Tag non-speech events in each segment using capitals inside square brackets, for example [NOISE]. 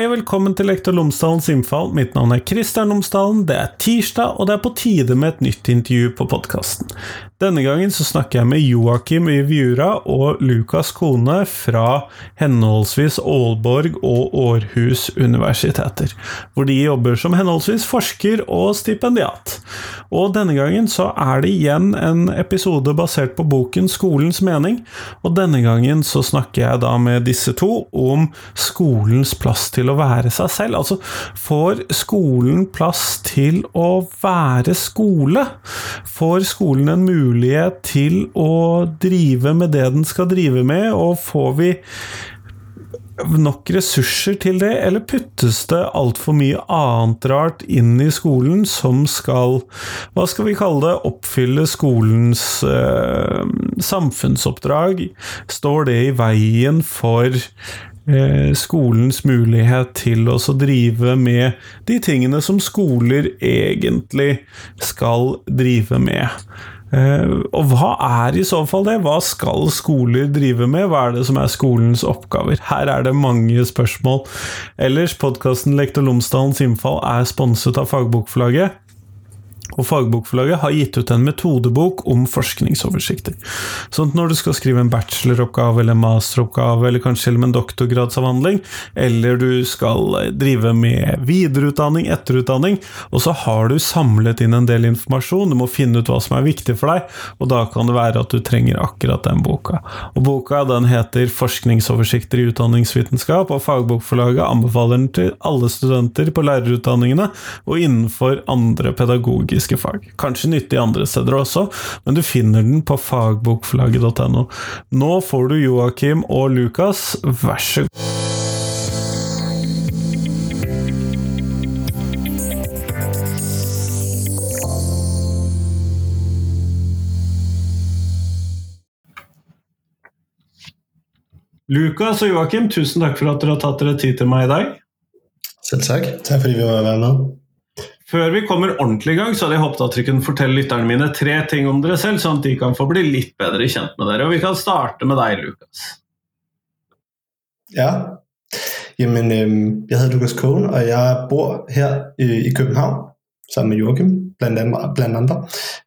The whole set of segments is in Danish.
Hei og velkommen til Lektor Lomsdalens innfall. Mitt navn er Kristian Lomsdalen. Det er tirsdag, og det er på tide med et nytt intervju på podkasten. Denne gangen så snakker jeg med Joakim Yviura og Lukas Kone fra henholdsvis Aalborg og Århus universiteter, hvor de jobber som henholdsvis forsker og stipendiat. Og denne gangen så er det igjen en episode basert på boken Skolens mening, og denne gangen så snakker jeg da med disse to om skolens plass til å være seg selv. Altså, får skolen plass til å være skole? Får skolen en mulighet til å drive med det den skal drive med, og får vi nok ressurser til det, eller puttes det altfor mye annet rart inn i skolen som skal, hva skal vi kalle det, oppfylle skolens eh, samfunnsoppdrag? Står det i veien for Eh, skolens mulighet til å drive med de tingene som skoler egentlig skal drive med? Eh, og hva er i så fall det? Hva skal skoler drive med? Hva er det som er skolens oppgaver? Her er det mange spørsmål. Ellers, podkasten Lektor Lomsdalens innfall er sponset av Fagbokforlaget og Fagbokforlaget har gitt ut en metodebok om forskningsoversikter. Sånn at når du skal skrive en bacheloroppgave eller en masteroppgave, eller kanskje med en doktorgradsavhandling, eller du skal eh, drive med videreutdanning, etterutdanning, og så har du samlet inn en del informasjon, du må finne ut hva som er viktig for deg, og da kan det være at du trenger akkurat den boka. Og Boka den heter 'Forskningsoversikter i utdanningsvitenskap', og Fagbokforlaget anbefaler den til alle studenter på lærerutdanningene og innenfor andre pedagogiske juridiske fag. Kanskje nyttig andre steder også, men du finner den på fagbokflagget.no. Nå får du Joakim og Lukas, vær så god. Lukas og Joakim, tusen takk for at dere har tatt dere tid til meg i dag. Selv takk. Takk fordi vi var med. Før vi kommer ordentlig i gang, så hadde jeg håpet at dere kunne fortelle lytterne mine tre ting om dere selv, sånn at de kan få bli litt bedre kjent med dere. Og vi kan starte med deg, Lukas. Ja. Jamen, øhm, jeg heter Lukas Kohn, og jeg bor her i København sammen med Joachim, blandt, andre, blandt andre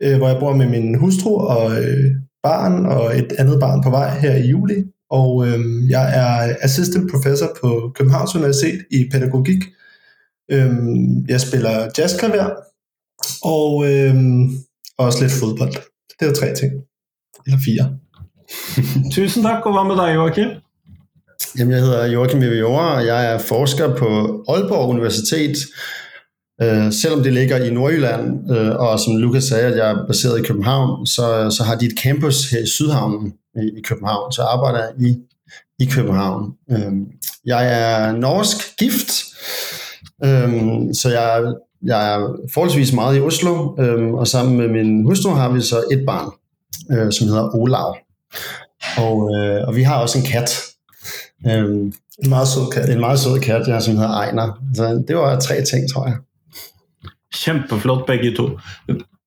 øh, hvor jeg bor med min hustru og øh, barn og et andet barn på vej her i juli. Og øhm, jeg er assistant professor på Københavns Universitet i pædagogik, Øhm, jeg spiller jazzklaver, og øhm, også lidt fodbold. Det er tre ting. Eller fire. [LAUGHS] Tusind tak, og hvad med dig, Joachim? Jamen, jeg hedder Joachim Viviora, og jeg er forsker på Aalborg Universitet. Øh, selvom det ligger i Nordjylland, øh, og som Lukas sagde, at jeg er baseret i København, så, så har de et campus her i Sydhavnen i, i København, så arbejder jeg i, i København. Øh, jeg er norsk gift, Øhm, så jeg, jeg er forholdsvis meget i Oslo, øhm, og sammen med min hustru har vi så et barn, øh, som hedder Olav. Og, øh, og vi har også en kat. Øhm, en meget sød kat. En meget sød kat, ja, som hedder Ejner. Så det var tre ting, tror jeg. Kjempeflott begge to.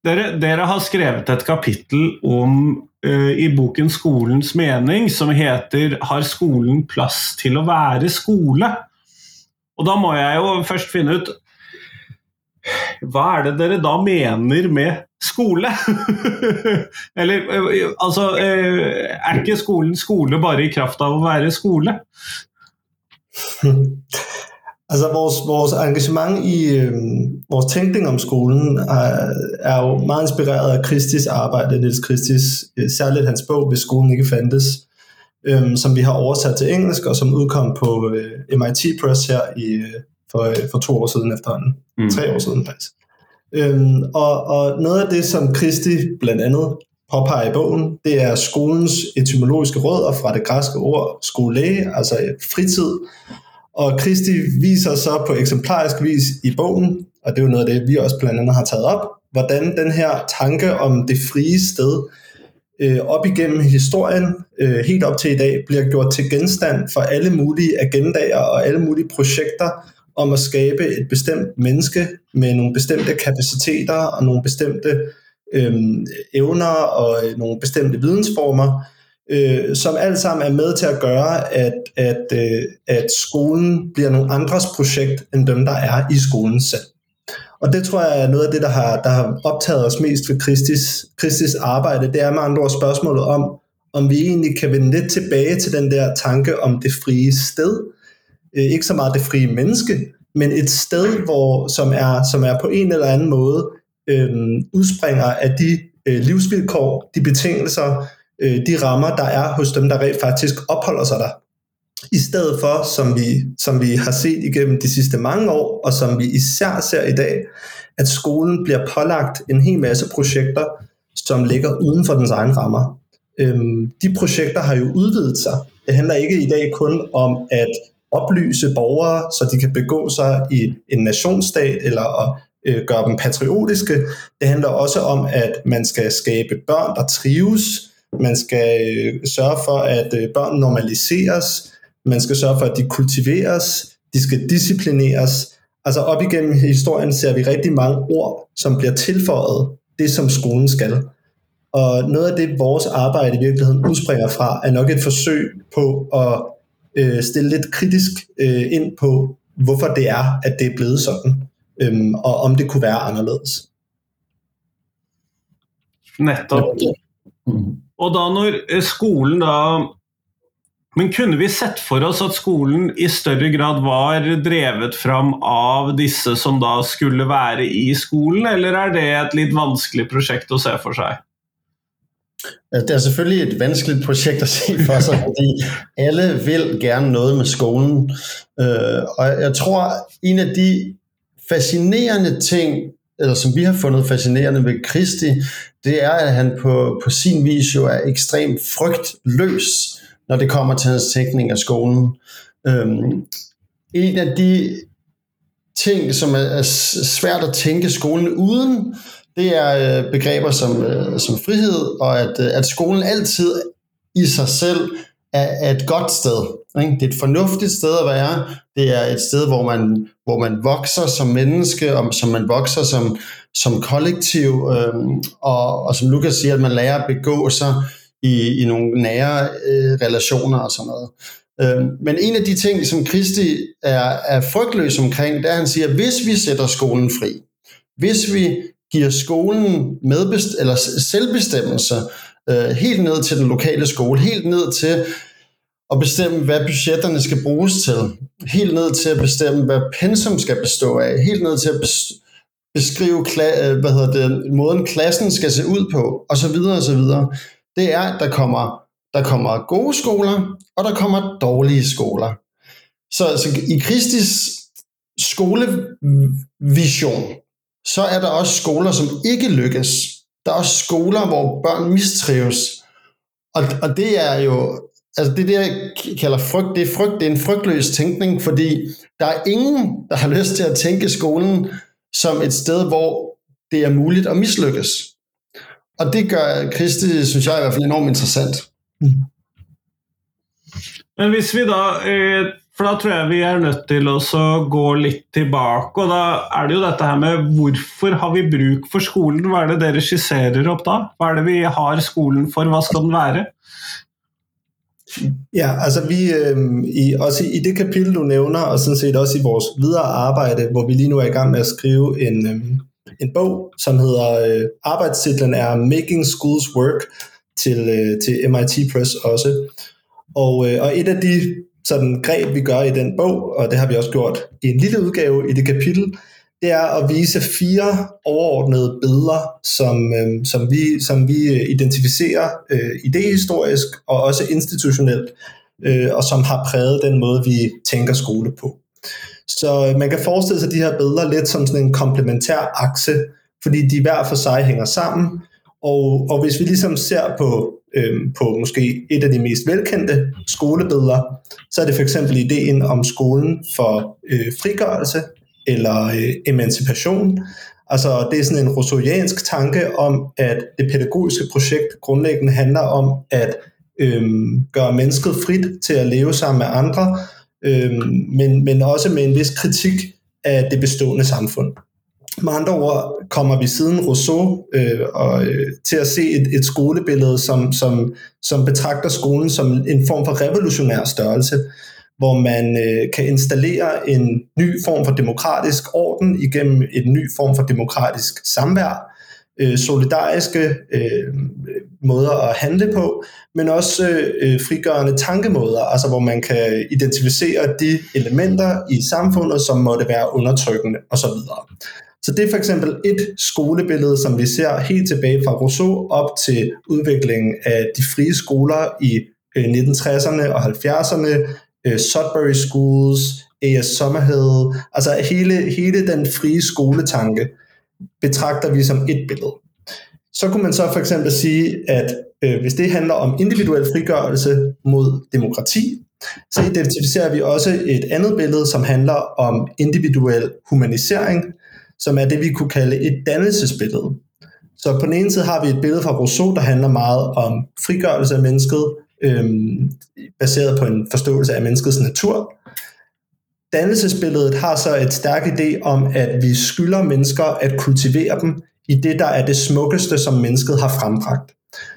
Dere, dere har skrevet et kapittel om uh, i boken 'Skolens mening', som heter 'Har skolen plass til å være skole'? Og da må jeg jo først finne ut hva er det dere da mener med skole? [LAUGHS] Eller eh, altså eh, Er ikke skolen skole bare i kraft av å være skole? [LAUGHS] altså vores, vores engagement i øh, vores tænkning om skolen er, er jo meget inspireret af Kristis arbejde, Niels Kristis, øh, særligt hans bog, Hvis skolen ikke fandtes, øhm, som vi har oversat til engelsk, og som udkom på øh, MIT Press her i, øh, for, øh, for to år siden efterhånden. Mm. Tre år siden faktisk. Øhm, og, og noget af det, som Kristi blandt andet påpeger i bogen, det er skolens etymologiske rødder fra det græske ord skole, altså fritid. Og Kristi viser så på eksemplarisk vis i bogen, og det er jo noget af det, vi også blandt andet har taget op, hvordan den her tanke om det frie sted øh, op igennem historien, øh, helt op til i dag, bliver gjort til genstand for alle mulige agendaer og alle mulige projekter om at skabe et bestemt menneske med nogle bestemte kapaciteter og nogle bestemte øh, evner og øh, nogle bestemte vidensformer, øh, som alt sammen er med til at gøre, at, at, øh, at skolen bliver nogle andres projekt, end dem, der er i skolen selv. Og det tror jeg er noget af det, der har, der har optaget os mest ved Kristis, Kristis arbejde. Det er med andre ord spørgsmålet om, om vi egentlig kan vende lidt tilbage til den der tanke om det frie sted. Øh, ikke så meget det frie menneske, men et sted, hvor, som, er, som er på en eller anden måde øh, udspringer af de øh, livsvilkår, de betingelser, øh, de rammer, der er hos dem, der rent faktisk opholder sig der. I stedet for, som vi, som vi har set igennem de sidste mange år, og som vi især ser i dag, at skolen bliver pålagt en hel masse projekter, som ligger uden for dens egen rammer. Øhm, de projekter har jo udvidet sig. Det handler ikke i dag kun om at oplyse borgere, så de kan begå sig i en nationsstat, eller at øh, gøre dem patriotiske. Det handler også om, at man skal skabe børn, der trives. Man skal øh, sørge for, at øh, børn normaliseres. Man skal sørge for, at de kultiveres. De skal disciplineres. Altså op igennem historien ser vi rigtig mange ord, som bliver tilføjet det, som skolen skal. Og noget af det, vores arbejde i virkeligheden udspringer fra, er nok et forsøg på at øh, stille lidt kritisk øh, ind på, hvorfor det er, at det er blevet sådan, øhm, og om det kunne være anderledes. Netop. Og da når eh, skolen da men kunne vi sett for oss at skolen i større grad var drevet fram av disse som da skulle være i skolen, eller er det et litt vanskelig prosjekt å se for seg? Altså, det er selvfølgelig et vanskeligt projekt at se for sig, fordi alle vil gerne noget med skolen. Øh, og jeg tror, en af de fascinerende ting, eller som vi har fundet fascinerende ved Kristi, det er, at han på, på sin vis jo er ekstremt frygtløs, når det kommer til hans tænkning af skolen. Øhm, en af de ting, som er, er svært at tænke skolen uden, det er øh, begreber som, øh, som frihed, og at, øh, at skolen altid i sig selv er, er et godt sted. Ikke? Det er et fornuftigt sted at være. Det er et sted, hvor man, hvor man vokser som menneske, og som man vokser som, som kollektiv, øh, og, og som Lukas siger, at man lærer at begå sig i, i nogle nære øh, relationer og sådan noget. Øh, men en af de ting, som Kristi er, er frygtløs omkring, det er, at han siger, at hvis vi sætter skolen fri, hvis vi giver skolen medbest- eller selvbestemmelse øh, helt ned til den lokale skole, helt ned til at bestemme, hvad budgetterne skal bruges til, helt ned til at bestemme, hvad pensum skal bestå af, helt ned til at beskrive kla- øh, hvad hedder det, måden klassen skal se ud på, og så det er, at der kommer, der kommer gode skoler, og der kommer dårlige skoler. Så, så i Kristis skolevision, så er der også skoler, som ikke lykkes. Der er også skoler, hvor børn mistrives. Og, og det er jo, altså det der jeg kalder frygt, det er frygt, det er en frygtløs tænkning, fordi der er ingen, der har lyst til at tænke skolen som et sted, hvor det er muligt at mislykkes. Og det gør Kristi, synes jeg i hvert fald enormt interessant. Men hvis vi da eh, For da tror jeg vi er nødt til å gå litt tilbake. Og da er det jo dette her med hvorfor har vi bruk for skolen? Hva er det dere skisserer opp da? Hva er det vi har skolen for? Hva skal den være? Ja, altså vi, øh, i, også i det kapitel, du nævner, og sådan set også i vores videre arbejde, hvor vi lige nu er i gang med at skrive en, øh, en bog, som hedder, øh, arbejdstitlen er Making Schools Work, til, øh, til MIT Press også. Og, øh, og et af de sådan greb, vi gør i den bog, og det har vi også gjort i en lille udgave i det kapitel, det er at vise fire overordnede billeder, som, øh, som, vi, som vi øh, identificerer øh, idehistorisk og også institutionelt, øh, og som har præget den måde, vi tænker skole på. Så øh, man kan forestille sig de her billeder lidt som sådan en komplementær akse, fordi de hver for sig hænger sammen, og, og hvis vi ligesom ser på øhm, på måske et af de mest velkendte skolebilleder, så er det for eksempel ideen om skolen for øh, frigørelse eller øh, emancipation. Altså det er sådan en rousseauiansk tanke om, at det pædagogiske projekt grundlæggende handler om at øhm, gøre mennesket frit til at leve sammen med andre, øh, men, men også med en vis kritik af det bestående samfund. Med andre ord kommer vi siden Rousseau øh, og, øh, til at se et, et skolebillede, som, som, som betragter skolen som en form for revolutionær størrelse, hvor man øh, kan installere en ny form for demokratisk orden igennem en ny form for demokratisk samvær, øh, solidariske øh, måder at handle på, men også øh, frigørende tankemåder, altså hvor man kan identificere de elementer i samfundet, som måtte være undertrykkende osv. Så det er for eksempel et skolebillede, som vi ser helt tilbage fra Rousseau op til udviklingen af de frie skoler i øh, 1960'erne og 70'erne, øh, Sudbury Schools, A.S. Sommerhed, altså hele, hele den frie skoletanke betragter vi som et billede. Så kunne man så for eksempel sige, at øh, hvis det handler om individuel frigørelse mod demokrati, så identificerer vi også et andet billede, som handler om individuel humanisering, som er det, vi kunne kalde et dannelsesbillede. Så på den ene side har vi et billede fra Rousseau, der handler meget om frigørelse af mennesket, øhm, baseret på en forståelse af menneskets natur. Dannelsesbilledet har så et stærk idé om, at vi skylder mennesker at kultivere dem i det, der er det smukkeste, som mennesket har frembragt.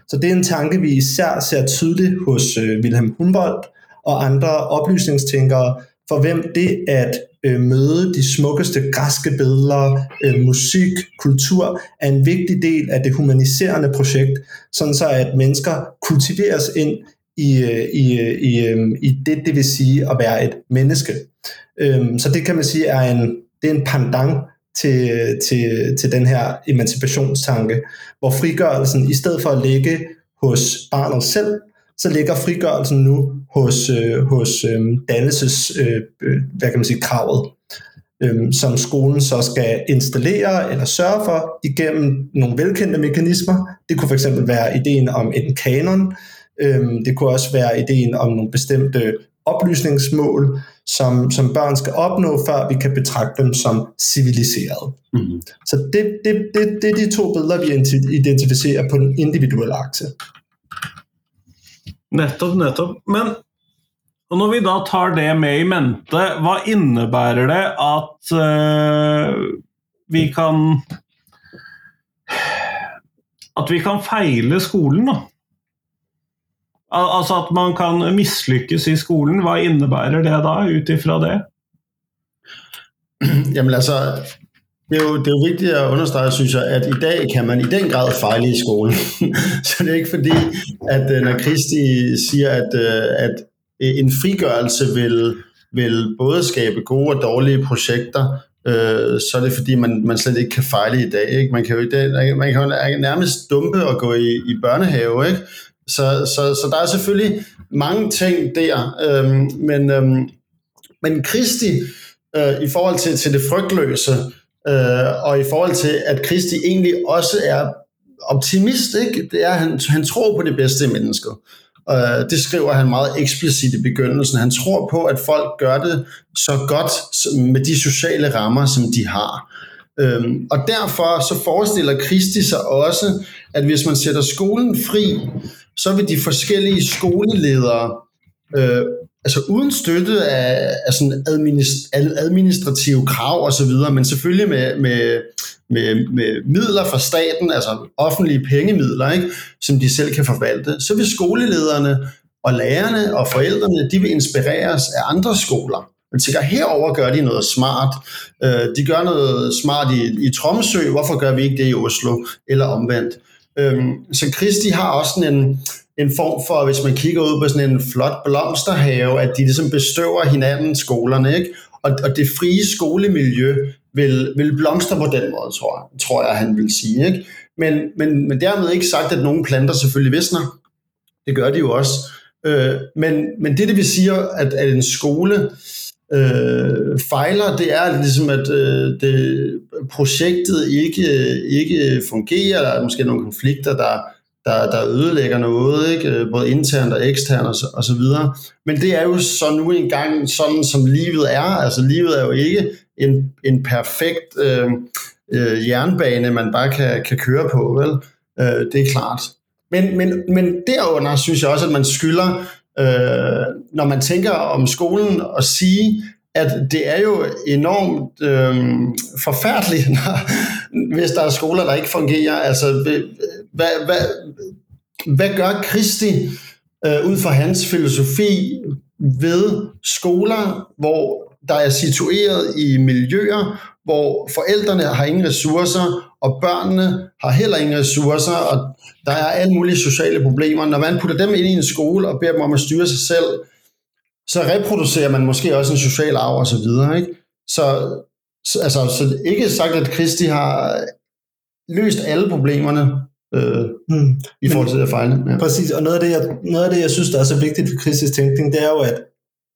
Så det er en tanke, vi især ser tydeligt hos øh, Wilhelm Humboldt og andre oplysningstænkere, for hvem det at øh, møde de smukkeste græske billeder, øh, musik, kultur, er en vigtig del af det humaniserende projekt, sådan så at mennesker kultiveres ind i, øh, i, øh, i, øh, i det, det vil sige at være et menneske. Øh, så det kan man sige er en, det er en pendant til, til, til den her emancipationstanke, hvor frigørelsen i stedet for at ligge hos barnet selv, så ligger frigørelsen nu hos, øh, hos øhm, øh, dannelses, øh, hvad kan man sige, kravet, øh, som skolen så skal installere eller sørge for igennem nogle velkendte mekanismer. Det kunne fx være ideen om en kanon, øh, det kunne også være ideen om nogle bestemte oplysningsmål, som, som børn skal opnå, før vi kan betragte dem som civiliserede. Mm-hmm. Så det, det, det, det er de to billeder, vi identificerer på den individuelle akse. Nettopp, nettopp. Men og når vi da tar det med i mente, hva innebærer det at uh, vi kan At vi kan feile skolen, da? Al altså at man kan mislykkes i skolen. Hva innebærer det da, ut ifra det? [CLEARS THROAT] Jamen altså, det er, jo, det er jo vigtigt at understrege, synes jeg, at i dag kan man i den grad fejle i skolen. [LAUGHS] så det er ikke fordi, at øh, når Kristi siger, at, øh, at øh, en frigørelse vil, vil både skabe gode og dårlige projekter, øh, så er det fordi, man, man slet ikke kan fejle i dag. Ikke? Man kan jo i dag, man kan jo nærmest dumpe og gå i, i børnehave, ikke? Så, så, så der er selvfølgelig mange ting der, øhm, men, øhm, men Kristi øh, i forhold til, til det frygtløse, øh, og i forhold til, at Kristi egentlig også er optimist, ikke? det er, at han, han tror på det bedste i mennesket. Øh, det skriver han meget eksplicit i begyndelsen. Han tror på, at folk gør det så godt med de sociale rammer, som de har. Øhm, og derfor så forestiller Kristi sig også, at hvis man sætter skolen fri, så vil de forskellige skoleledere, øh, altså uden støtte af, af sådan administ- administrative krav og så videre, men selvfølgelig med, med, med, med midler fra staten, altså offentlige pengemidler, ikke, som de selv kan forvalte, så vil skolelederne og lærerne og forældrene, de vil inspireres af andre skoler. Man tænker, herover gør de noget smart. Øh, de gør noget smart i, i Tromsø, hvorfor gør vi ikke det i Oslo? Eller omvendt. Øh, så Kristi har også sådan en, en form for, hvis man kigger ud på sådan en flot blomsterhave, at de ligesom bestøver hinanden skolerne, ikke? Og, og det frie skolemiljø vil, vil blomstre på den måde, tror jeg, tror jeg han vil sige. Ikke? Men, men, men dermed ikke sagt, at nogle planter selvfølgelig visner. Det gør de jo også. Øh, men, men det, det vil sige, at, at en skole øh, fejler, det er ligesom, at øh, det, projektet ikke, ikke fungerer, eller er måske nogle konflikter, der, der, der ødelægger noget, ikke? Øh, både internt og eksternt og så, og så videre. Men det er jo så nu engang sådan, som livet er. Altså livet er jo ikke en, en perfekt øh, øh, jernbane, man bare kan, kan køre på, vel? Øh, det er klart. Men, men, men derunder synes jeg også, at man skylder, øh, når man tænker om skolen, at sige, at det er jo enormt øh, forfærdeligt, [LAUGHS] når, hvis der er skoler, der ikke fungerer. Altså, hvad, hvad, hvad gør Kristi øh, ud fra hans filosofi ved skoler, hvor der er situeret i miljøer, hvor forældrene har ingen ressourcer, og børnene har heller ingen ressourcer, og der er alle mulige sociale problemer. Når man putter dem ind i en skole og beder dem om at styre sig selv, så reproducerer man måske også en social arv og så videre. Ikke? Så, så, altså, så ikke sagt, at Kristi har løst alle problemerne øh, hmm. i forhold til at fejle. Ja. Præcis, og noget af, det, jeg, noget af det, jeg synes, der er så vigtigt for Kristis tænkning, det er jo, at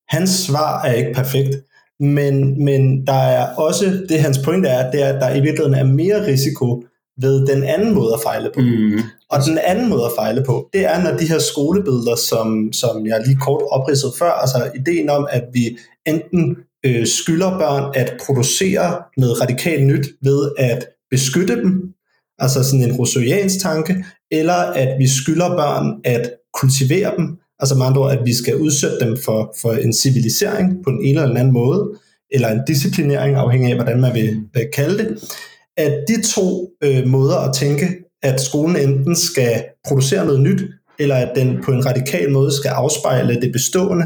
hans svar er ikke perfekt, men, men der er også, det hans point er, det er, at der i virkeligheden er mere risiko ved den anden måde at fejle på. Mm. Og den anden måde at fejle på, det er, når de her skolebilleder, som, som jeg lige kort opridsede før, altså ideen om, at vi enten øh, skylder børn at producere noget radikalt nyt ved at beskytte dem, altså sådan en rousseauiansk tanke, eller at vi skylder børn at kultivere dem, altså med andre ord, at vi skal udsætte dem for, for en civilisering på den ene eller den anden måde, eller en disciplinering, afhængig af, hvordan man vil, vil kalde det, at de to øh, måder at tænke, at skolen enten skal producere noget nyt, eller at den på en radikal måde skal afspejle det bestående,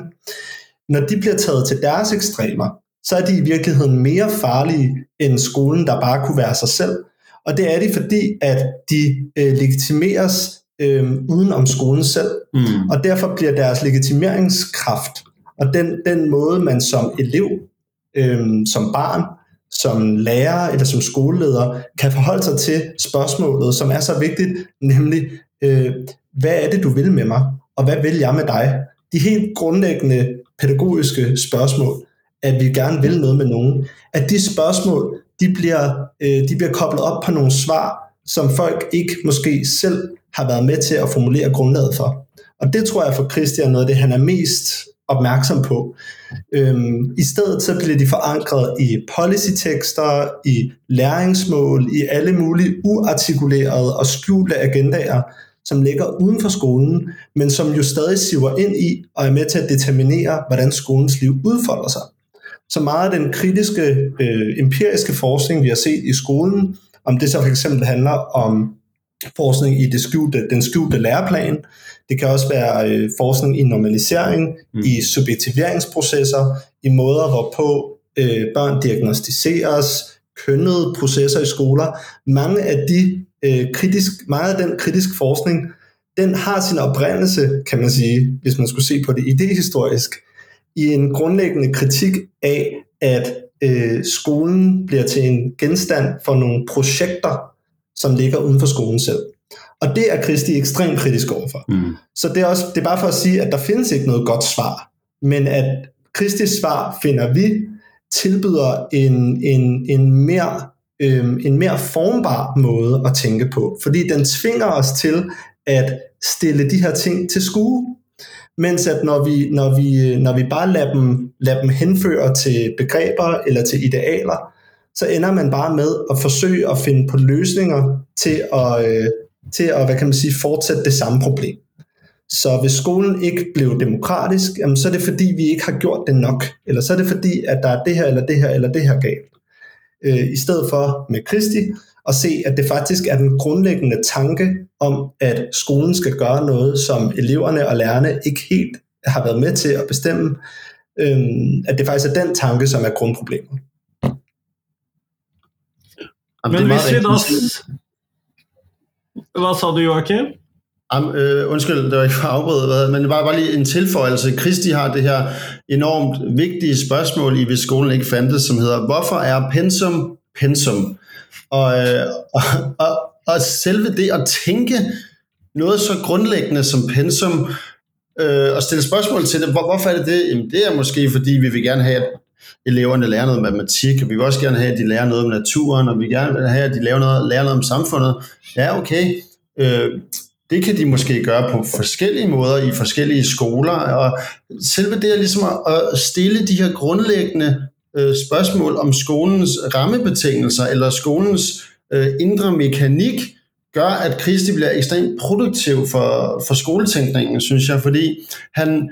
når de bliver taget til deres ekstremer, så er de i virkeligheden mere farlige end skolen, der bare kunne være sig selv. Og det er de, fordi at de øh, legitimeres øh, uden om skolen selv. Mm. Og derfor bliver deres legitimeringskraft, og den, den måde, man som elev, øh, som barn, som lærer eller som skoleleder kan forholde sig til spørgsmålet, som er så vigtigt, nemlig, øh, hvad er det, du vil med mig, og hvad vil jeg med dig? De helt grundlæggende pædagogiske spørgsmål, at vi gerne vil noget med nogen, at de spørgsmål, de bliver, øh, de bliver koblet op på nogle svar, som folk ikke måske selv har været med til at formulere grundlaget for. Og det tror jeg for Christian noget af det, han er mest opmærksom på. Øhm, I stedet så bliver de forankret i policytekster, i læringsmål, i alle mulige uartikulerede og skjulte agendaer, som ligger uden for skolen, men som jo stadig siver ind i og er med til at determinere, hvordan skolens liv udfolder sig. Så meget af den kritiske, øh, empiriske forskning, vi har set i skolen, om det så fx eksempel handler om forskning i det skjulte, den skjulte læreplan. Det kan også være øh, forskning i normalisering, mm. i subjektiveringsprocesser, i måder, hvorpå øh, børn diagnostiseres, kønnede processer i skoler. Mange af de øh, kritisk, meget af den kritisk forskning, den har sin oprindelse, kan man sige, hvis man skulle se på det idehistorisk, i en grundlæggende kritik af, at øh, skolen bliver til en genstand for nogle projekter, som ligger uden for skolen selv. Og det er Kristi ekstremt kritisk overfor. Mm. Så det er, også, det er bare for at sige, at der findes ikke noget godt svar, men at Kristis svar, finder vi, tilbyder en, en, en, mere, øhm, en mere formbar måde at tænke på, fordi den tvinger os til at stille de her ting til skue. Mens at når vi, når vi, når vi bare lader dem, lader dem henføre til begreber eller til idealer, så ender man bare med at forsøge at finde på løsninger til at, øh, til at hvad kan man sige, fortsætte det samme problem. Så hvis skolen ikke blev demokratisk, jamen, så er det fordi, vi ikke har gjort det nok. Eller så er det fordi, at der er det her, eller det her, eller det her galt. Øh, I stedet for med Kristi, at se, at det faktisk er den grundlæggende tanke om, at skolen skal gøre noget, som eleverne og lærerne ikke helt har været med til at bestemme, øh, at det faktisk er den tanke, som er grundproblemet. Men hvis vi da... Hvad sa du, Joachim? Um, øh, undskyld, det var ikke for afbryde, men det var bare lige en tilføjelse. Kristi har det her enormt vigtige spørgsmål i, hvis skolen ikke fandtes, som hedder, hvorfor er pensum pensum? Og, øh, og, og, og selve det at tænke noget så grundlæggende som pensum, øh, og stille spørgsmål til det, hvor, hvorfor er det det? Jamen, det er måske, fordi vi vil gerne have, at eleverne lærer noget matematik, og vi vil også gerne have, at de lærer noget om naturen, og vi vil gerne have, at de lærer noget, lærer noget om samfundet. Ja, okay. Øh, det kan de måske gøre på forskellige måder i forskellige skoler, og selve det er ligesom at stille de her grundlæggende øh, spørgsmål om skolens rammebetingelser, eller skolens øh, indre mekanik, gør, at Kristi bliver ekstremt produktiv for, for skoletænkningen, synes jeg, fordi han,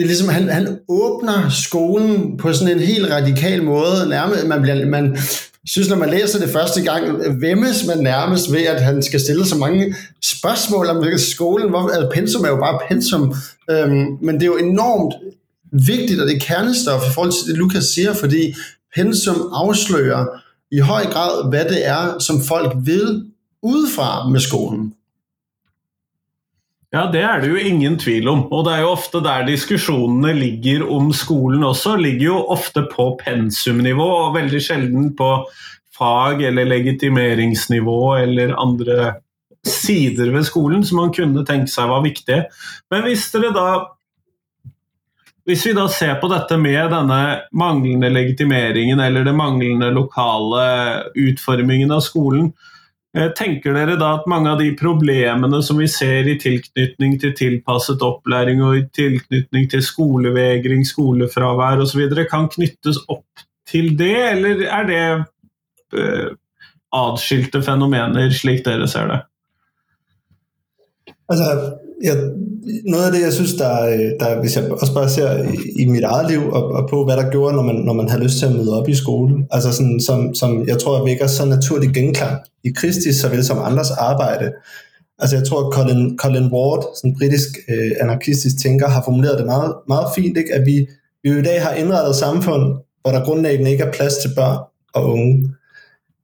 det er ligesom, han, han åbner skolen på sådan en helt radikal måde. Nærmest, man, bliver, man synes, når man læser det første gang, vemmes man nærmest ved, at han skal stille så mange spørgsmål om skolen. Hvor, altså, pensum er jo bare pensum. Øhm, men det er jo enormt vigtigt, og det er kernestof i forhold til det, Lukas siger, fordi pensum afslører i høj grad, hvad det er, som folk vil udefra med skolen. Ja, det er det jo ingen tvil om. Og det er jo ofte der diskusjonene ligger om skolen også. Ligger jo ofte på pensumnivå, og veldig sjelden på fag- eller legitimeringsnivå eller andre sider ved skolen som man kunne tenke seg var viktige. Men hvis dere da hvis vi da ser på dette med denne manglende legitimeringen eller det manglende lokale utformingen av skolen, Eh, tenker dere da at mange av de problemene som vi ser i tilknytning til tilpasset opplæring og i tilknytning til skolevegring, skolefravær osv. kan knyttes opp til det, eller er det uh, adskilte fenomener, slik dere ser det? Altså, jeg, noget af det, jeg synes, der, øh, der hvis jeg også bare ser i, i mit eget liv, og, og på hvad der gjorde, når man, når man har lyst til at møde op i skole, altså sådan, som, som jeg tror, jeg vækker så naturlig genklang i Kristis, såvel som andres arbejde. Altså jeg tror, Colin, Colin Ward, sådan en britisk øh, anarkistisk tænker, har formuleret det meget, meget fint, ikke? at vi, vi jo i dag har indrettet samfund, hvor der grundlæggende ikke er plads til børn og unge.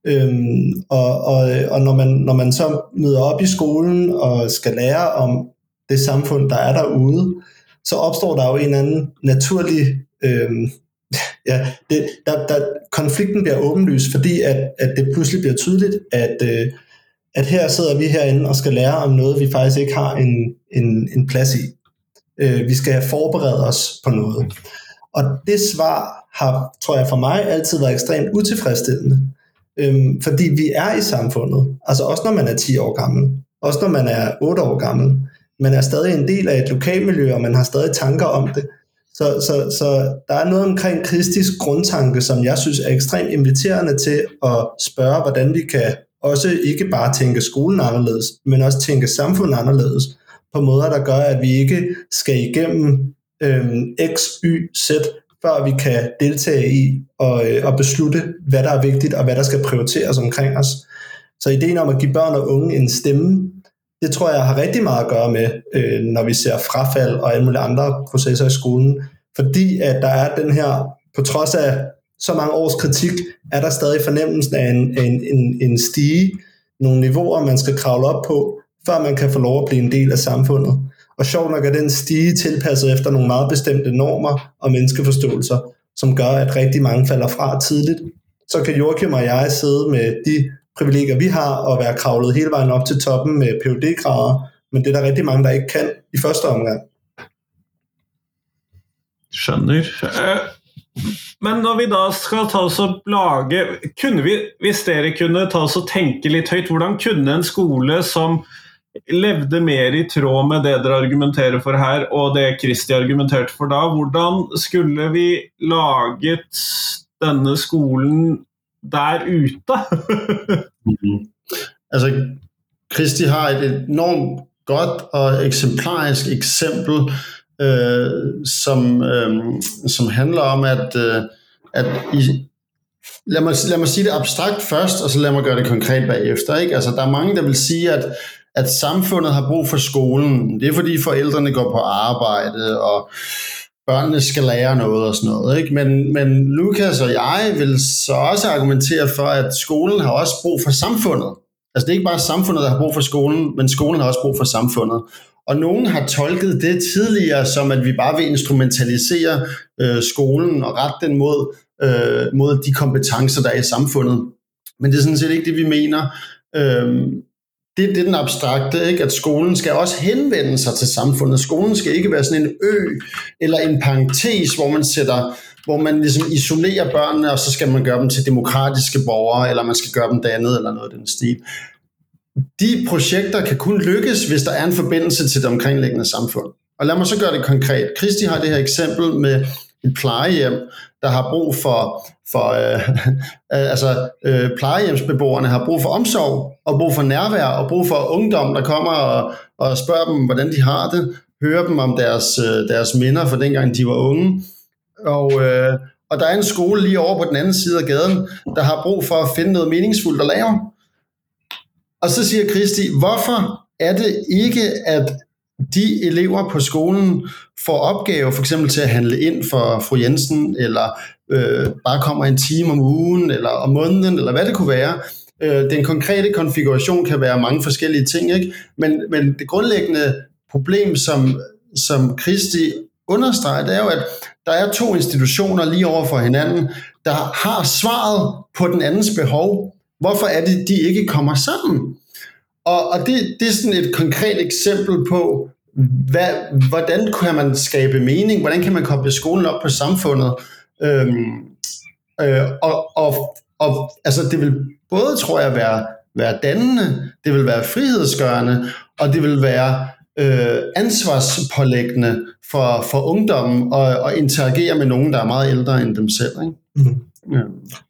Øhm, og og, og når, man, når man så møder op i skolen og skal lære om det samfund, der er derude, så opstår der jo en eller anden naturlig... Øhm, ja, det, der, der, konflikten bliver åbenlys, fordi at, at det pludselig bliver tydeligt, at, øh, at her sidder vi herinde og skal lære om noget, vi faktisk ikke har en, en, en plads i. Øh, vi skal forberede os på noget. Og det svar har, tror jeg for mig, altid været ekstremt utilfredsstillende. Øhm, fordi vi er i samfundet, altså også når man er 10 år gammel, også når man er 8 år gammel, man er stadig en del af et lokalmiljø, og man har stadig tanker om det. Så, så, så der er noget omkring kristisk grundtanke, som jeg synes er ekstremt inviterende til at spørge, hvordan vi kan også ikke bare tænke skolen anderledes, men også tænke samfundet anderledes, på måder, der gør, at vi ikke skal igennem øhm, X, Y, Z, før vi kan deltage i og, øh, og beslutte, hvad der er vigtigt, og hvad der skal prioriteres omkring os. Så ideen om at give børn og unge en stemme, det tror jeg har rigtig meget at gøre med, øh, når vi ser frafald og alle mulige andre processer i skolen. Fordi at der er den her, på trods af så mange års kritik, er der stadig fornemmelsen af en, en, en, en stige, nogle niveauer, man skal kravle op på, før man kan få lov at blive en del af samfundet. Og sjovt nok er den stige tilpasset efter nogle meget bestemte normer og menneskeforståelser, som gør, at rigtig mange falder fra tidligt. Så kan Joachim og jeg sidde med de privilegier, vi har, og være kravlet hele vejen op til toppen med phd grader men det er der rigtig mange, der ikke kan i første omgang. Skjønner. Eh, men når vi da skal ta oss og lage kunne vi, Hvis dere kunne ta oss og tenke litt høyt, hvordan kunne en skole som levde mer i tråd med det dere argumenterer for her, og det Kristi argumenterte for da, hvordan skulle vi laget denne skolen der ute? [LAUGHS] mm. Altså, Kristi har et enormt godt og eksemplarisk eksempel, øh, som, øh, som handler om, at, øh, at i, lad, mig, lad mig sige det abstrakt først, og så lad mig gøre det konkret bagefter. Ikke? Altså, der er mange, der vil sige, at, at samfundet har brug for skolen. Det er fordi forældrene går på arbejde, og børnene skal lære noget og sådan noget. Ikke? Men, men Lukas og jeg vil så også argumentere for, at skolen har også brug for samfundet. Altså det er ikke bare samfundet, der har brug for skolen, men skolen har også brug for samfundet. Og nogen har tolket det tidligere som, at vi bare vil instrumentalisere øh, skolen og rette den mod, øh, mod de kompetencer, der er i samfundet. Men det er sådan set ikke det, vi mener. Øh, det, det er den abstrakte, ikke? at skolen skal også henvende sig til samfundet. Skolen skal ikke være sådan en ø eller en parentes, hvor man sætter hvor man ligesom isolerer børnene, og så skal man gøre dem til demokratiske borgere, eller man skal gøre dem dannet, eller noget af den stil. De projekter kan kun lykkes, hvis der er en forbindelse til det omkringliggende samfund. Og lad mig så gøre det konkret. Kristi har det her eksempel med et plejehjem, der har brug for, for øh, [LAUGHS] altså øh, plejehjemsbeboerne har brug for omsorg, og brug for nærvær, og brug for ungdom, der kommer og, og spørger dem, hvordan de har det. høre dem om deres, øh, deres minder fra dengang de var unge. Og, øh, og der er en skole lige over på den anden side af gaden, der har brug for at finde noget meningsfuldt at lave. Og så siger Kristi, hvorfor er det ikke, at de elever på skolen får opgave for eksempel til at handle ind for fru Jensen, eller øh, bare kommer en time om ugen, eller om måneden, eller hvad det kunne være. Øh, den konkrete konfiguration kan være mange forskellige ting, ikke? Men, men det grundlæggende problem, som, som Kristi understreger, det er jo, at der er to institutioner lige over for hinanden, der har svaret på den andens behov. Hvorfor er det, de ikke kommer sammen? Og, og det, det er sådan et konkret eksempel på, hvad, hvordan kan man skabe mening? Hvordan kan man koble skolen op på samfundet? Øhm, øh, og, og, og altså, det vil både, tror jeg, være, være dannende, det vil være frihedsgørende, og det vil være øh, ansvarspålæggende for, for ungdommen at, at interagere med nogen, der er meget ældre end dem selv. Ikke? Mm. Ja.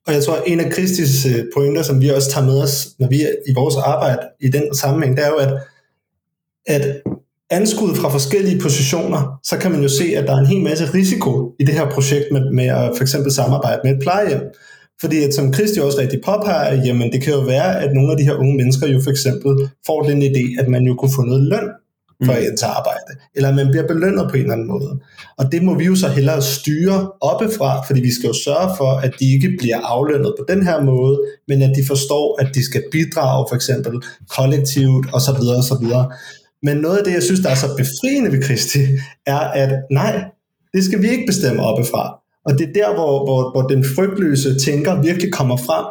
Og jeg tror, en af Kristis øh, pointer, som vi også tager med os, når vi er i vores arbejde i den sammenhæng, det er jo, at, at anskudt fra forskellige positioner, så kan man jo se, at der er en hel masse risiko i det her projekt med, med at for eksempel samarbejde med et plejehjem. Fordi at, som Kristi også rigtig påpeger, jamen det kan jo være, at nogle af de her unge mennesker jo for eksempel får den idé, at man jo kunne få noget løn for mm. at arbejde, eller man bliver belønnet på en eller anden måde. Og det må vi jo så hellere styre oppefra, fordi vi skal jo sørge for, at de ikke bliver aflønnet på den her måde, men at de forstår, at de skal bidrage for eksempel kollektivt osv. osv. Men noget af det, jeg synes, der er så befriende ved Kristi, er, at nej, det skal vi ikke bestemme oppefra. Og det er der, hvor, hvor, hvor den frygtløse tænker virkelig kommer frem,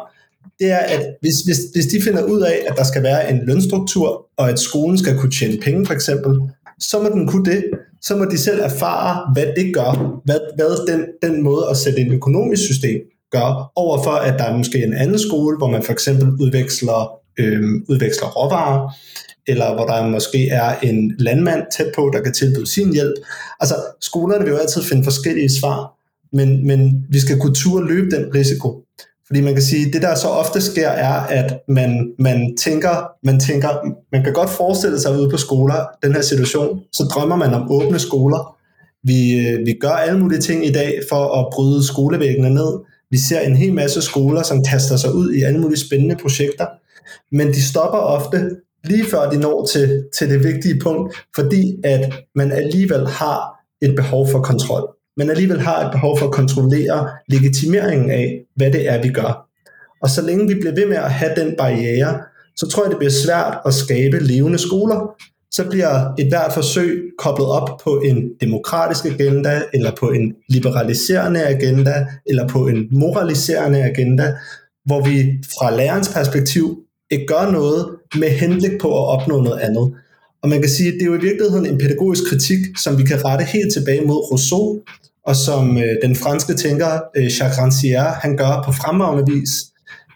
det er, at hvis, hvis, hvis de finder ud af, at der skal være en lønstruktur, og at skolen skal kunne tjene penge for eksempel, så må den kunne det. Så må de selv erfare, hvad det gør, hvad, hvad den, den måde at sætte en økonomisk system gør, overfor at der er måske en anden skole, hvor man for eksempel udveksler, øh, udveksler råvarer, eller hvor der måske er en landmand tæt på, der kan tilbyde sin hjælp. Altså, skolerne vil jo altid finde forskellige svar, men, men vi skal kunne turde løbe den risiko. Fordi man kan sige, det der så ofte sker, er, at man, man, tænker, man tænker, man kan godt forestille sig ude på skoler, den her situation, så drømmer man om åbne skoler. Vi, øh, vi gør alle mulige ting i dag for at bryde skolevæggene ned. Vi ser en hel masse skoler, som kaster sig ud i alle mulige spændende projekter, men de stopper ofte lige før de når til, til det vigtige punkt, fordi at man alligevel har et behov for kontrol men alligevel har et behov for at kontrollere legitimeringen af, hvad det er, vi gør. Og så længe vi bliver ved med at have den barriere, så tror jeg, det bliver svært at skabe levende skoler. Så bliver et hvert forsøg koblet op på en demokratisk agenda, eller på en liberaliserende agenda, eller på en moraliserende agenda, hvor vi fra lærerens perspektiv ikke gør noget med henblik på at opnå noget andet. Og man kan sige, at det er jo i virkeligheden en pædagogisk kritik, som vi kan rette helt tilbage mod Rousseau, og som øh, den franske tænker øh, Jacques Rancière, han gør på fremragende vis,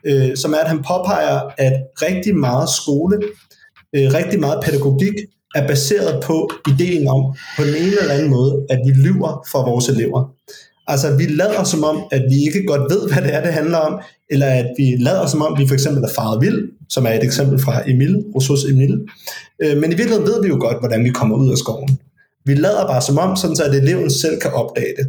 øh, som er, at han påpeger, at rigtig meget skole, øh, rigtig meget pædagogik, er baseret på ideen om, på den ene eller anden måde, at vi lyver for vores elever. Altså, vi lader som om, at vi ikke godt ved, hvad det er, det handler om, eller at vi lader som om, vi for eksempel er faret vild, som er et eksempel fra Emil, Rousseau's Emil. Øh, men i virkeligheden ved vi jo godt, hvordan vi kommer ud af skoven. Vi lader bare som om, sådan så at eleven selv kan opdage det.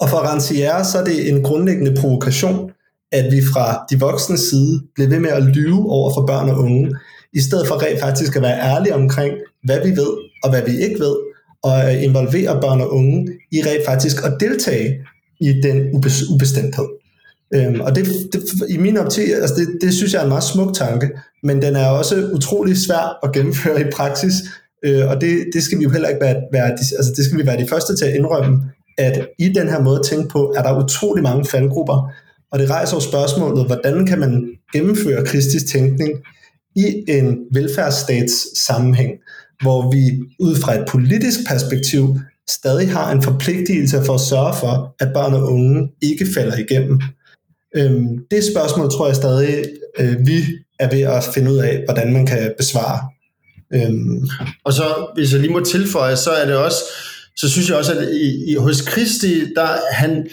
Og for Rancière, så er det en grundlæggende provokation, at vi fra de voksne side bliver ved med at lyve over for børn og unge, i stedet for rent faktisk at være ærlige omkring, hvad vi ved og hvad vi ikke ved, og øh, involvere børn og unge i rent faktisk at deltage i den ubestemthed. Øhm, og det, det, i min optik, altså det, det synes jeg er en meget smuk tanke, men den er også utrolig svær at gennemføre i praksis, Øh, og det, det skal vi jo heller ikke være, være altså det skal vi være de første til at indrømme, at i den her måde at tænke på, er der utrolig mange faldgrupper, og det rejser jo spørgsmålet, hvordan kan man gennemføre kristisk tænkning i en velfærdsstats sammenhæng, hvor vi ud fra et politisk perspektiv stadig har en forpligtelse for at sørge for, at børn og unge ikke falder igennem. Øhm, det spørgsmål tror jeg stadig, øh, vi er ved at finde ud af, hvordan man kan besvare. Øhm. Og så, hvis jeg lige må tilføje, så er det også, så synes jeg også, at i, i, hos Kristi, der han,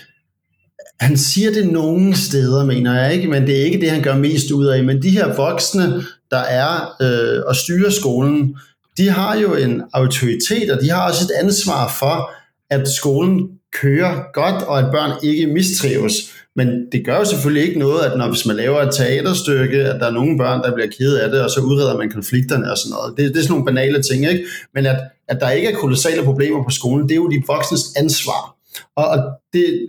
han siger det nogle steder, mener jeg ikke, men det er ikke det, han gør mest ud af. Men de her voksne, der er øh, og styrer skolen, de har jo en autoritet, og de har også et ansvar for, at skolen kører godt, og at børn ikke mistrives. Men det gør jo selvfølgelig ikke noget, at når hvis man laver et teaterstykke, at der er nogle børn, der bliver ked af det, og så udreder man konflikterne og sådan noget. Det, det er sådan nogle banale ting, ikke? Men at, at der ikke er kolossale problemer på skolen, det er jo de voksnes ansvar. Og, og det,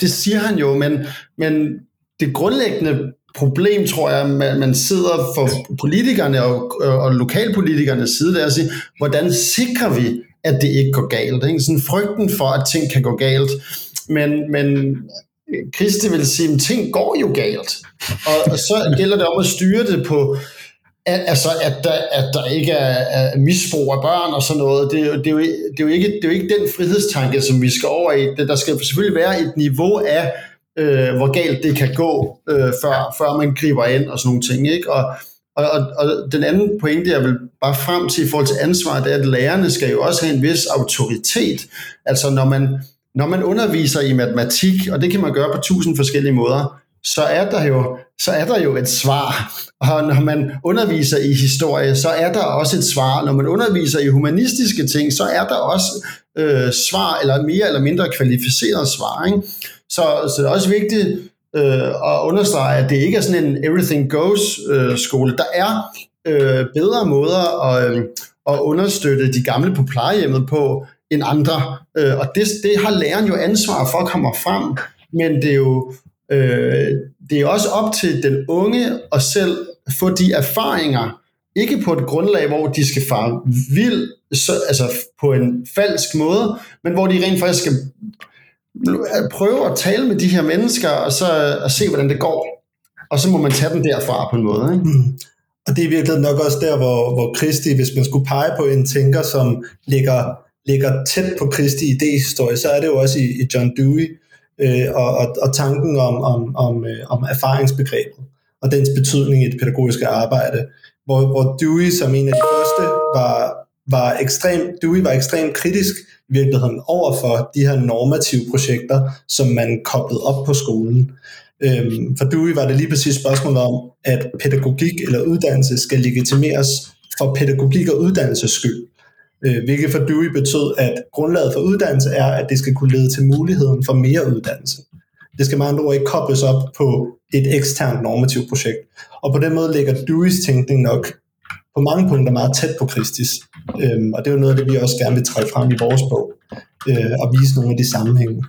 det siger han jo, men, men det grundlæggende problem, tror jeg, man, man sidder for politikerne og, øh, og lokalpolitikernes side, der og siger, hvordan sikrer vi, at det ikke går galt? Ikke? Sådan frygten for, at ting kan gå galt. Men, men øh, Christi vil sige, at ting går jo galt. Og, og så gælder det om at styre det på, altså at der, at der ikke er, er misbrug af børn og sådan noget, det, det, er jo, det, er jo ikke, det er jo ikke den frihedstanke, som vi skal over i. Der skal selvfølgelig være et niveau af, øh, hvor galt det kan gå, øh, før, før man griber ind og sådan nogle ting. Ikke? Og, og, og, og den anden pointe, jeg vil bare frem til i forhold til ansvar, det er, at lærerne skal jo også have en vis autoritet. Altså når man, når man underviser i matematik, og det kan man gøre på tusind forskellige måder, så er der jo, så er der jo et svar. Og når man underviser i historie, så er der også et svar. Når man underviser i humanistiske ting, så er der også øh, svar, eller mere eller mindre kvalificeret svar. Ikke? Så, så det er også vigtigt øh, at understrege, at det ikke er sådan en everything goes øh, skole. Der er øh, bedre måder at, øh, at understøtte de gamle på plejehjemmet på end andre. Øh, og det, det har læreren jo ansvar for at komme frem. Men det er jo øh, det er også op til den unge at selv få de erfaringer, ikke på et grundlag, hvor de skal fare vild, så, altså på en falsk måde, men hvor de rent faktisk skal Øh, prøve at tale med de her mennesker, og så øh, og se, hvordan det går. Og så må man tage den derfra på en måde. Ikke? Mm. Og det er virkelig nok også der, hvor, hvor Kristi, hvis man skulle pege på en tænker, som ligger, ligger tæt på Kristi idéhistorie, så er det jo også i, i John Dewey, øh, og, og, og tanken om, om, om, øh, om erfaringsbegrebet og dens betydning i det pædagogiske arbejde, hvor, hvor Dewey som en af de første var, var ekstrem, Dewey var ekstremt kritisk virkeligheden over for de her normative projekter, som man koblede op på skolen. Øhm, for Dewey var det lige præcis spørgsmålet om, at pædagogik eller uddannelse skal legitimeres for pædagogik og uddannelses skyld øh, hvilket for Dewey betød, at grundlaget for uddannelse er, at det skal kunne lede til muligheden for mere uddannelse. Det skal med andre ord ikke kobles op på et eksternt normativt projekt. Og på den måde ligger Deweys tænkning nok på mange punkter meget tæt på Kristis. Øhm, og det er jo noget af det, vi også gerne vil træde frem i vores bog, øh, og vise nogle af de sammenhænge.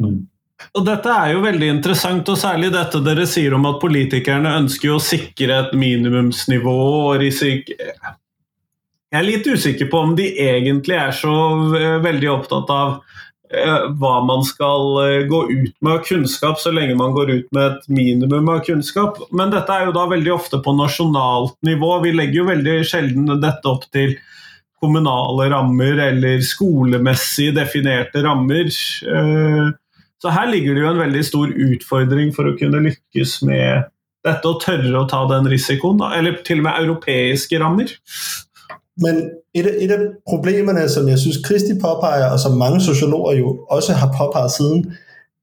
Mm. Og dette er jo veldig interessant, og særlig dette dere sier om at politikerne ønsker å sikre et minimumsnivå og risik jeg er litt usikker på om de egentlig er så øh, veldig opptatt av Eh, hva man skal eh, gå ut med av kunnskap, så lenge man går ut med et minimum av kunnskap. Men dette er jo da veldig ofte på nasjonalt nivå. Vi legger jo veldig sjelden dette opp til kommunale rammer eller skolemessig definerte rammer. Eh, så her ligger det jo en veldig stor utfordring for å kunne lykkes med dette og tørre å ta den risikoen. Eller til og med europeiske rammer. Men et af, et af problemerne, som jeg synes Kristi påpeger, og som mange sociologer jo også har påpeget siden,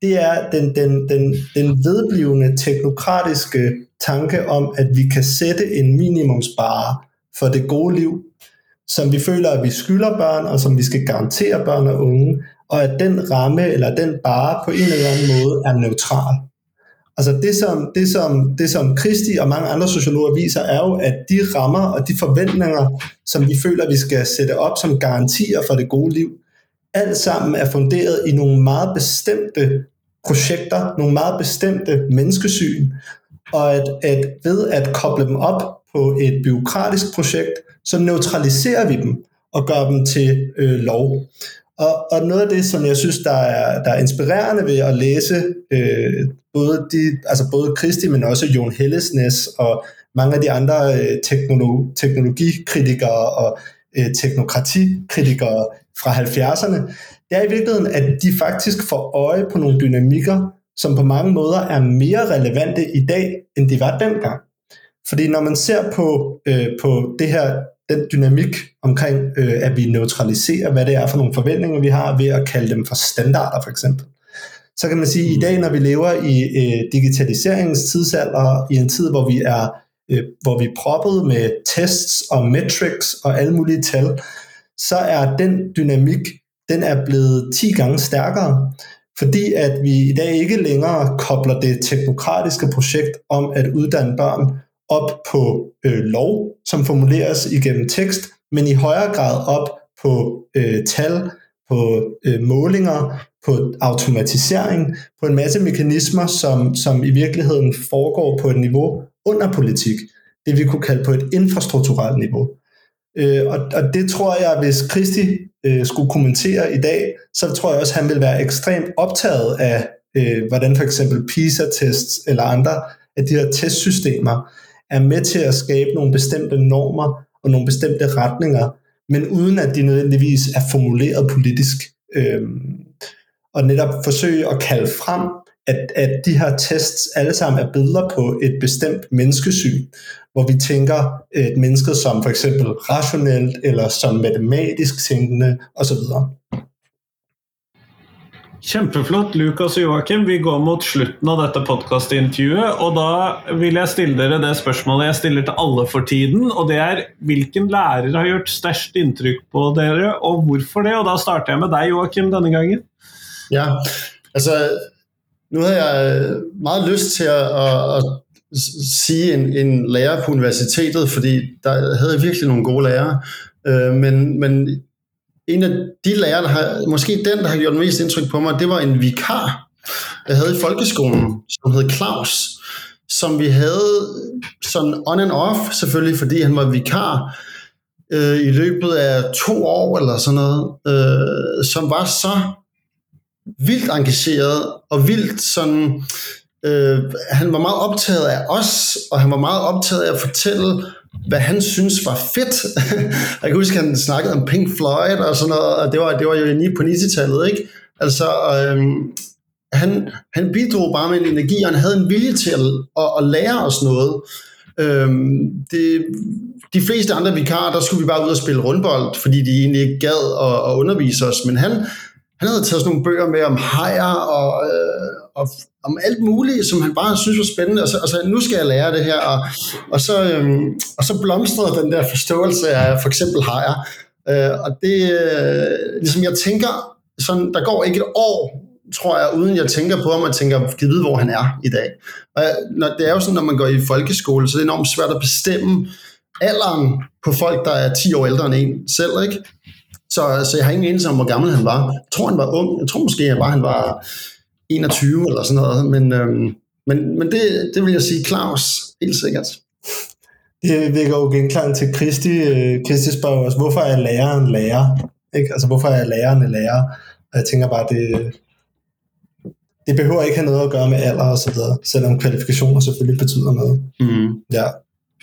det er den, den, den, den vedblivende teknokratiske tanke om, at vi kan sætte en minimumsbare for det gode liv, som vi føler, at vi skylder børn, og som vi skal garantere børn og unge, og at den ramme eller den bare på en eller anden måde er neutral. Altså det som, det, som, det, som Kristi og mange andre sociologer viser, er jo, at de rammer og de forventninger, som vi føler, vi skal sætte op som garantier for det gode liv, alt sammen er funderet i nogle meget bestemte projekter, nogle meget bestemte menneskesyn, og at, at ved at koble dem op på et byråkratisk projekt, så neutraliserer vi dem og gør dem til øh, lov. Og, og noget af det, som jeg synes, der er, der er inspirerende ved at læse øh, både, de, altså både Kristi, men også Jon Hellesnes og mange af de andre øh, teknologi, teknologikritikere og øh, teknokratikritikere fra 70'erne, det er i virkeligheden, at de faktisk får øje på nogle dynamikker, som på mange måder er mere relevante i dag, end de var dengang. Fordi når man ser på, øh, på det her den dynamik omkring, øh, at vi neutraliserer, hvad det er for nogle forventninger, vi har ved at kalde dem for standarder for eksempel. Så kan man sige, at i dag, når vi lever i øh, digitaliseringens tidsalder, i en tid, hvor vi er øh, hvor vi proppede med tests og metrics og alle mulige tal, så er den dynamik, den er blevet 10 gange stærkere, fordi at vi i dag ikke længere kobler det teknokratiske projekt om at uddanne børn op på øh, lov, som formuleres igennem tekst, men i højere grad op på øh, tal, på øh, målinger, på automatisering, på en masse mekanismer, som, som i virkeligheden foregår på et niveau under politik. Det vi kunne kalde på et infrastrukturelt niveau. Øh, og, og det tror jeg, hvis Kristi øh, skulle kommentere i dag, så tror jeg også, at han vil være ekstremt optaget af, øh, hvordan for eksempel PISA-tests eller andre af de her testsystemer er med til at skabe nogle bestemte normer og nogle bestemte retninger, men uden at de nødvendigvis er formuleret politisk. Øhm, og netop forsøge at kalde frem, at, at de her tests alle sammen er billeder på et bestemt menneskesyn, hvor vi tænker et menneske som for eksempel rationelt eller som matematisk tænkende osv. Kjempeflott, Lukas og Joakim. Vi går mot slutten av dette podkastintervjuet. Og da vil jeg stille dere det spørsmålet jeg stiller til alle for tiden. Og det er hvilken lærer har gjort størst inntrykk på dere, og hvorfor det? Og da starter jeg med deg, Joakim, denne gangen. Ja, altså nu havde jeg meget lyst til at, at, at sige en, en lærer på universitetet, fordi der havde jeg virkelig nogle gode lærere. Øh, men, men en af de lærere, der har, måske den, der har gjort mest indtryk på mig, det var en vikar, jeg havde i folkeskolen, som hed Claus, som vi havde sådan on and off, selvfølgelig, fordi han var vikar øh, i løbet af to år eller sådan noget, øh, som var så vildt engageret og vildt sådan, øh, han var meget optaget af os, og han var meget optaget af at fortælle, hvad han synes var fedt. [LAUGHS] jeg kan huske, at han snakkede om Pink Floyd og sådan noget, og det var, det var jo lige på 90-tallet, ikke? Altså, øhm, han, han bidrog bare med en energi, og han havde en vilje til at, at, at lære os noget. Øhm, det, de fleste andre vikarer, der skulle vi bare ud og spille rundbold, fordi de egentlig ikke gad at, at undervise os, men han, han havde taget sådan nogle bøger med om hajer og, øh, og om alt muligt, som han bare synes var spændende, og så, og så nu skal jeg lære det her, og, og, så, øh, og så blomstrede den der forståelse af for eksempel hajer, øh, og det, øh, ligesom jeg tænker, sådan, der går ikke et år, tror jeg, uden jeg tænker på ham, og tænker, kan vide, hvor han er i dag. Og når, det er jo sådan, når man går i folkeskole, så det er enormt svært at bestemme alderen på folk, der er 10 år ældre end en selv, ikke? Så, så jeg har ingen anelse om, hvor gammel han var. Jeg tror, han var ung. Jeg tror måske, at han var 21 eller sådan noget. Men, øhm, men, men det, det vil jeg sige, Claus, helt sikkert. Det vækker jo genklang til Kristi. Kristi spørger os, hvorfor er læreren lærer? Ikke? Altså, hvorfor er læreren en lærer? Og jeg tænker bare, det, det behøver ikke have noget at gøre med alder og så videre, selvom kvalifikationer selvfølgelig betyder noget. Mm. Ja.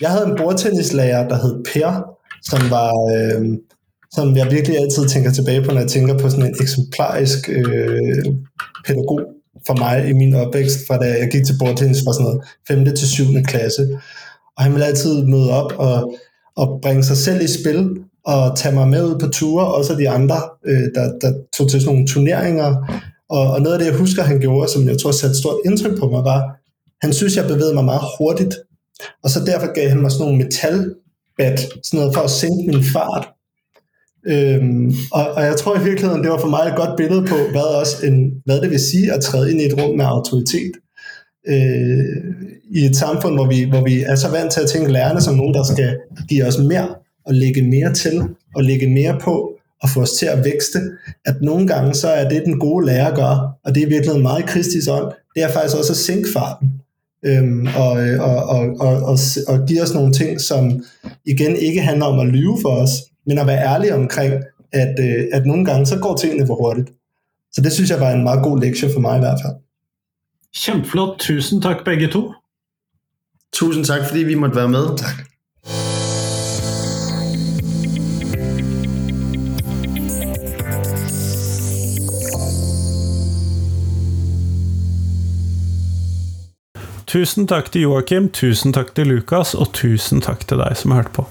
Jeg havde en bordtennislærer, der hed Per, som var, øh, som jeg virkelig altid tænker tilbage på, når jeg tænker på sådan en eksemplarisk øh, pædagog for mig i min opvækst, fra da jeg gik til bordtennis fra sådan noget 5. til 7. klasse. Og han ville altid møde op og, og bringe sig selv i spil, og tage mig med ud på ture, også de andre, øh, der, der tog til sådan nogle turneringer. Og, og noget af det, jeg husker, han gjorde, som jeg tror satte stort indtryk på mig, var, han synes, jeg bevægede mig meget hurtigt. Og så derfor gav han mig sådan nogle metalbat, sådan noget for at sænke min fart. Øhm, og, og jeg tror i virkeligheden, det var for mig et godt billede på, hvad, også en, hvad det vil sige at træde ind i et rum med autoritet. Øh, I et samfund, hvor vi, hvor vi er så vant til at tænke lærerne som nogen, der skal give os mere og lægge mere til og lægge mere på og få os til at vækste, at nogle gange så er det, den gode lærer gør, og det er virkelig meget kristisk ånd, det er faktisk også at sænke farten. Øhm, og, øh, og, og, og, og, og give os nogle ting, som igen ikke handler om at lyve for os, men at være ærlig omkring, at, øh, at nogle gange så går tingene for hurtigt. Så det synes jeg var en meget god lektie for mig i hvert fald. Kjempeflott. Tusen tak begge to. Tusind tak, fordi vi måtte være med. Tak. Tusen takk til Joakim, tusen takk til Lukas, og tusen takk til deg som hørte på.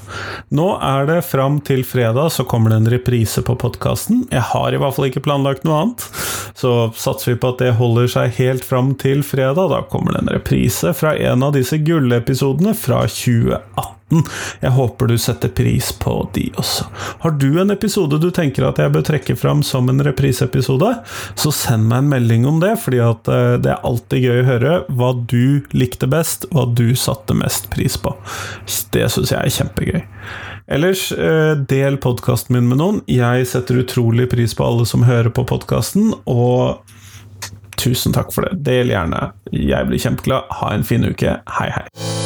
Nå er det fram til fredag, så kommer det en reprise på podkasten. Jeg har i hvert fall ikke planlagt noe annet. Så så satser vi på at det holder seg helt fram til fredag. Da kommer det en reprise fra en av disse gullepisodene fra 2018. Jeg håper du setter pris på de også. Har du en episode du tenker at jeg bør trekke fram som en repriseepisode, så send meg en melding om det, fordi eh, det er alltid gøy å høre hva du likte best, hva du satte mest pris på. Det syns jeg er kjempegøy. Ellers, eh, del podkasten min med noen. Jeg setter utrolig pris på alle som hører på podkasten, og tusen takk for det. Del gjerne. Jeg blir kjempeglad. Ha en fin uke. Hei, hei.